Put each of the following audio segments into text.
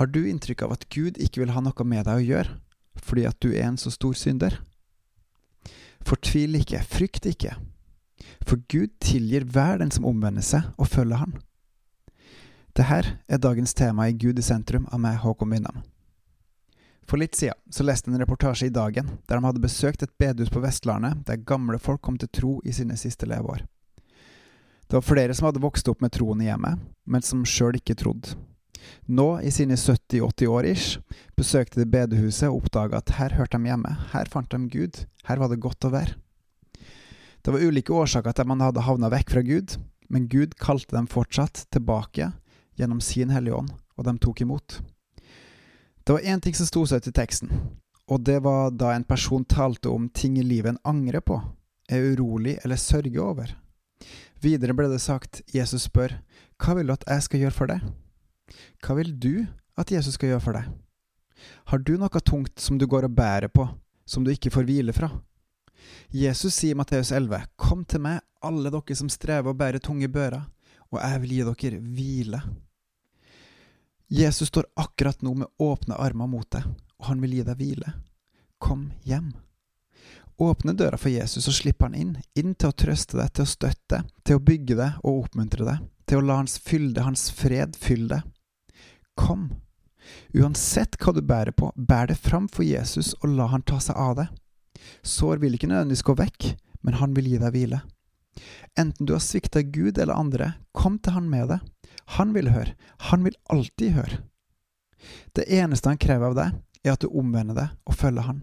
Har du inntrykk av at Gud ikke vil ha noe med deg å gjøre, fordi at du er en så stor synder? Fortvil ikke, frykt ikke, for Gud tilgir hver den som omvender seg og følger Han. Dette er dagens tema i Gud i sentrum av meg, Håkon Winnem. For litt siden så leste jeg en reportasje i Dagen der de hadde besøkt et bedehus på Vestlandet der gamle folk kom til tro i sine siste leveår. Det var flere som hadde vokst opp med troen i hjemmet, men som sjøl ikke trodde. Nå, i sine 70-80 år ish, besøkte de bedehuset og oppdaga at her hørte de hjemme, her fant de Gud, her var det godt å være. Det var ulike årsaker til at man hadde havna vekk fra Gud, men Gud kalte dem fortsatt tilbake gjennom sin Hellige Ånd, og de tok imot. Det var én ting som sto seg til teksten, og det var da en person talte om ting i livet en angrer på, er urolig eller sørger over. Videre ble det sagt, Jesus spør, Hva vil du at jeg skal gjøre for deg? Hva vil du at Jesus skal gjøre for deg? Har du noe tungt som du går og bærer på, som du ikke får hvile fra? Jesus sier i Matteus 11, Kom til meg, alle dere som strever og bærer tunge bører, og jeg vil gi dere hvile. Jesus står akkurat nå med åpne armer mot deg, og han vil gi deg hvile. Kom hjem. Åpne døra for Jesus og slipp han inn, inn til å trøste deg, til å støtte, til å bygge deg og oppmuntre deg, til å la hans fylde, hans fred, fylle deg. Kom. Uansett hva du bærer på, bær det fram for Jesus og la han ta seg av det. Sår vil ikke nødvendigvis gå vekk, men han vil gi deg hvile. Enten du har svikta Gud eller andre, kom til han med det. Han vil høre, han vil alltid høre. Det eneste han krever av deg, er at du omvender deg og følger han.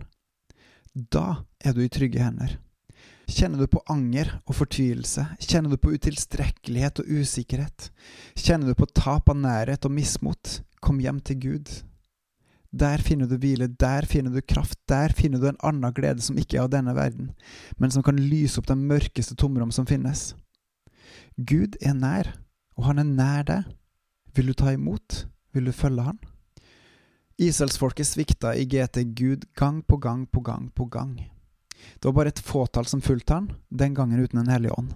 Da er du i trygge hender. Kjenner du på anger og fortvilelse? Kjenner du på utilstrekkelighet og usikkerhet? Kjenner du på tap av nærhet og mismot? Kom hjem til Gud. Der finner du hvile, der finner du kraft, der finner du en annen glede som ikke er av denne verden, men som kan lyse opp det mørkeste tomrom som finnes. Gud er nær, og han er nær deg. Vil du ta imot? Vil du følge han? Israelsfolket svikta i GT Gud gang på gang på gang på gang. Det var bare et fåtall som fulgte han, den gangen uten en hellig ånd.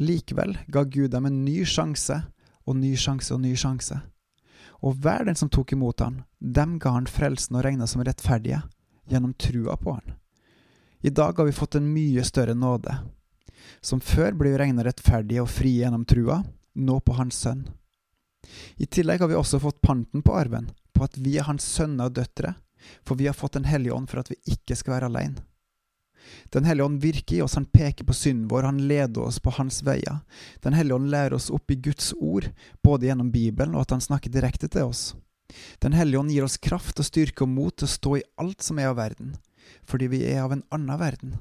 Likevel ga Gud dem en ny sjanse og ny sjanse og ny sjanse. Og hver den som tok imot han, dem ga han frelsen og regna som rettferdige, gjennom trua på han. I dag har vi fått en mye større nåde. Som før ble vi regna rettferdige og frie gjennom trua, nå på Hans Sønn. I tillegg har vi også fått panten på arven, på at vi er hans sønner og døtre, for vi har fått Den hellige ånd for at vi ikke skal være alene. Den hellige ånd virker i oss, han peker på synden vår, han leder oss på hans veier. Den hellige ånd lærer oss opp i Guds ord, både gjennom Bibelen og at han snakker direkte til oss. Den hellige ånd gir oss kraft og styrke og mot til å stå i alt som er av verden, fordi vi er av en annen verden.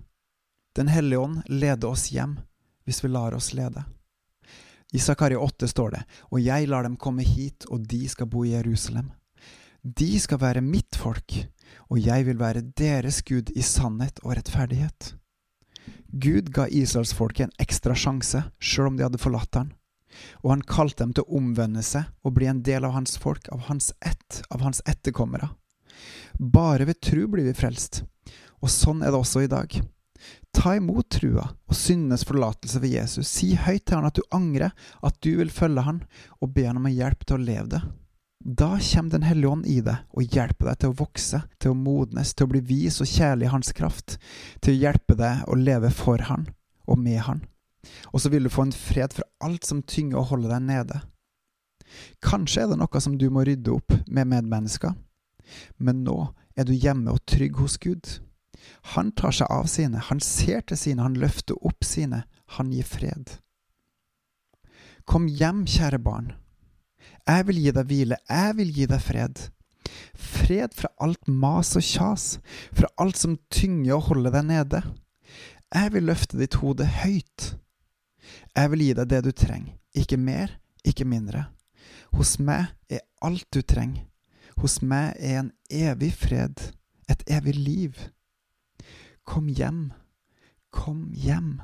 Den hellige ånd leder oss hjem, hvis vi lar oss lede. I Zakaria 8 står det, og jeg lar dem komme hit, og de skal bo i Jerusalem. De skal være mitt folk, og jeg vil være deres Gud i sannhet og rettferdighet. Gud ga israelsfolket en ekstra sjanse, sjøl om de hadde forlatt han, og han kalte dem til å omvende seg og bli en del av hans folk, av hans ett, av hans etterkommere. Bare ved tru blir vi frelst, og sånn er det også i dag. Ta imot trua og syndenes forlatelse ved Jesus. Si høyt til han at du angrer, at du vil følge han, og be han om hjelp til å leve det. Da kommer Den hellige ånd i deg og hjelper deg til å vokse, til å modnes, til å bli vis og kjærlig i hans kraft, til å hjelpe deg å leve for han og med han. Og så vil du få en fred fra alt som tynger og holder deg nede. Kanskje er det noe som du må rydde opp med medmennesker, men nå er du hjemme og trygg hos Gud. Han tar seg av sine, han ser til sine, han løfter opp sine, han gir fred. Kom hjem, kjære barn. Jeg vil gi deg hvile, jeg vil gi deg fred. Fred fra alt mas og kjas, fra alt som tynger og holder deg nede. Jeg vil løfte ditt hode høyt. Jeg vil gi deg det du trenger, ikke mer, ikke mindre. Hos meg er alt du trenger. Hos meg er en evig fred, et evig liv. Kom hjem, kom hjem.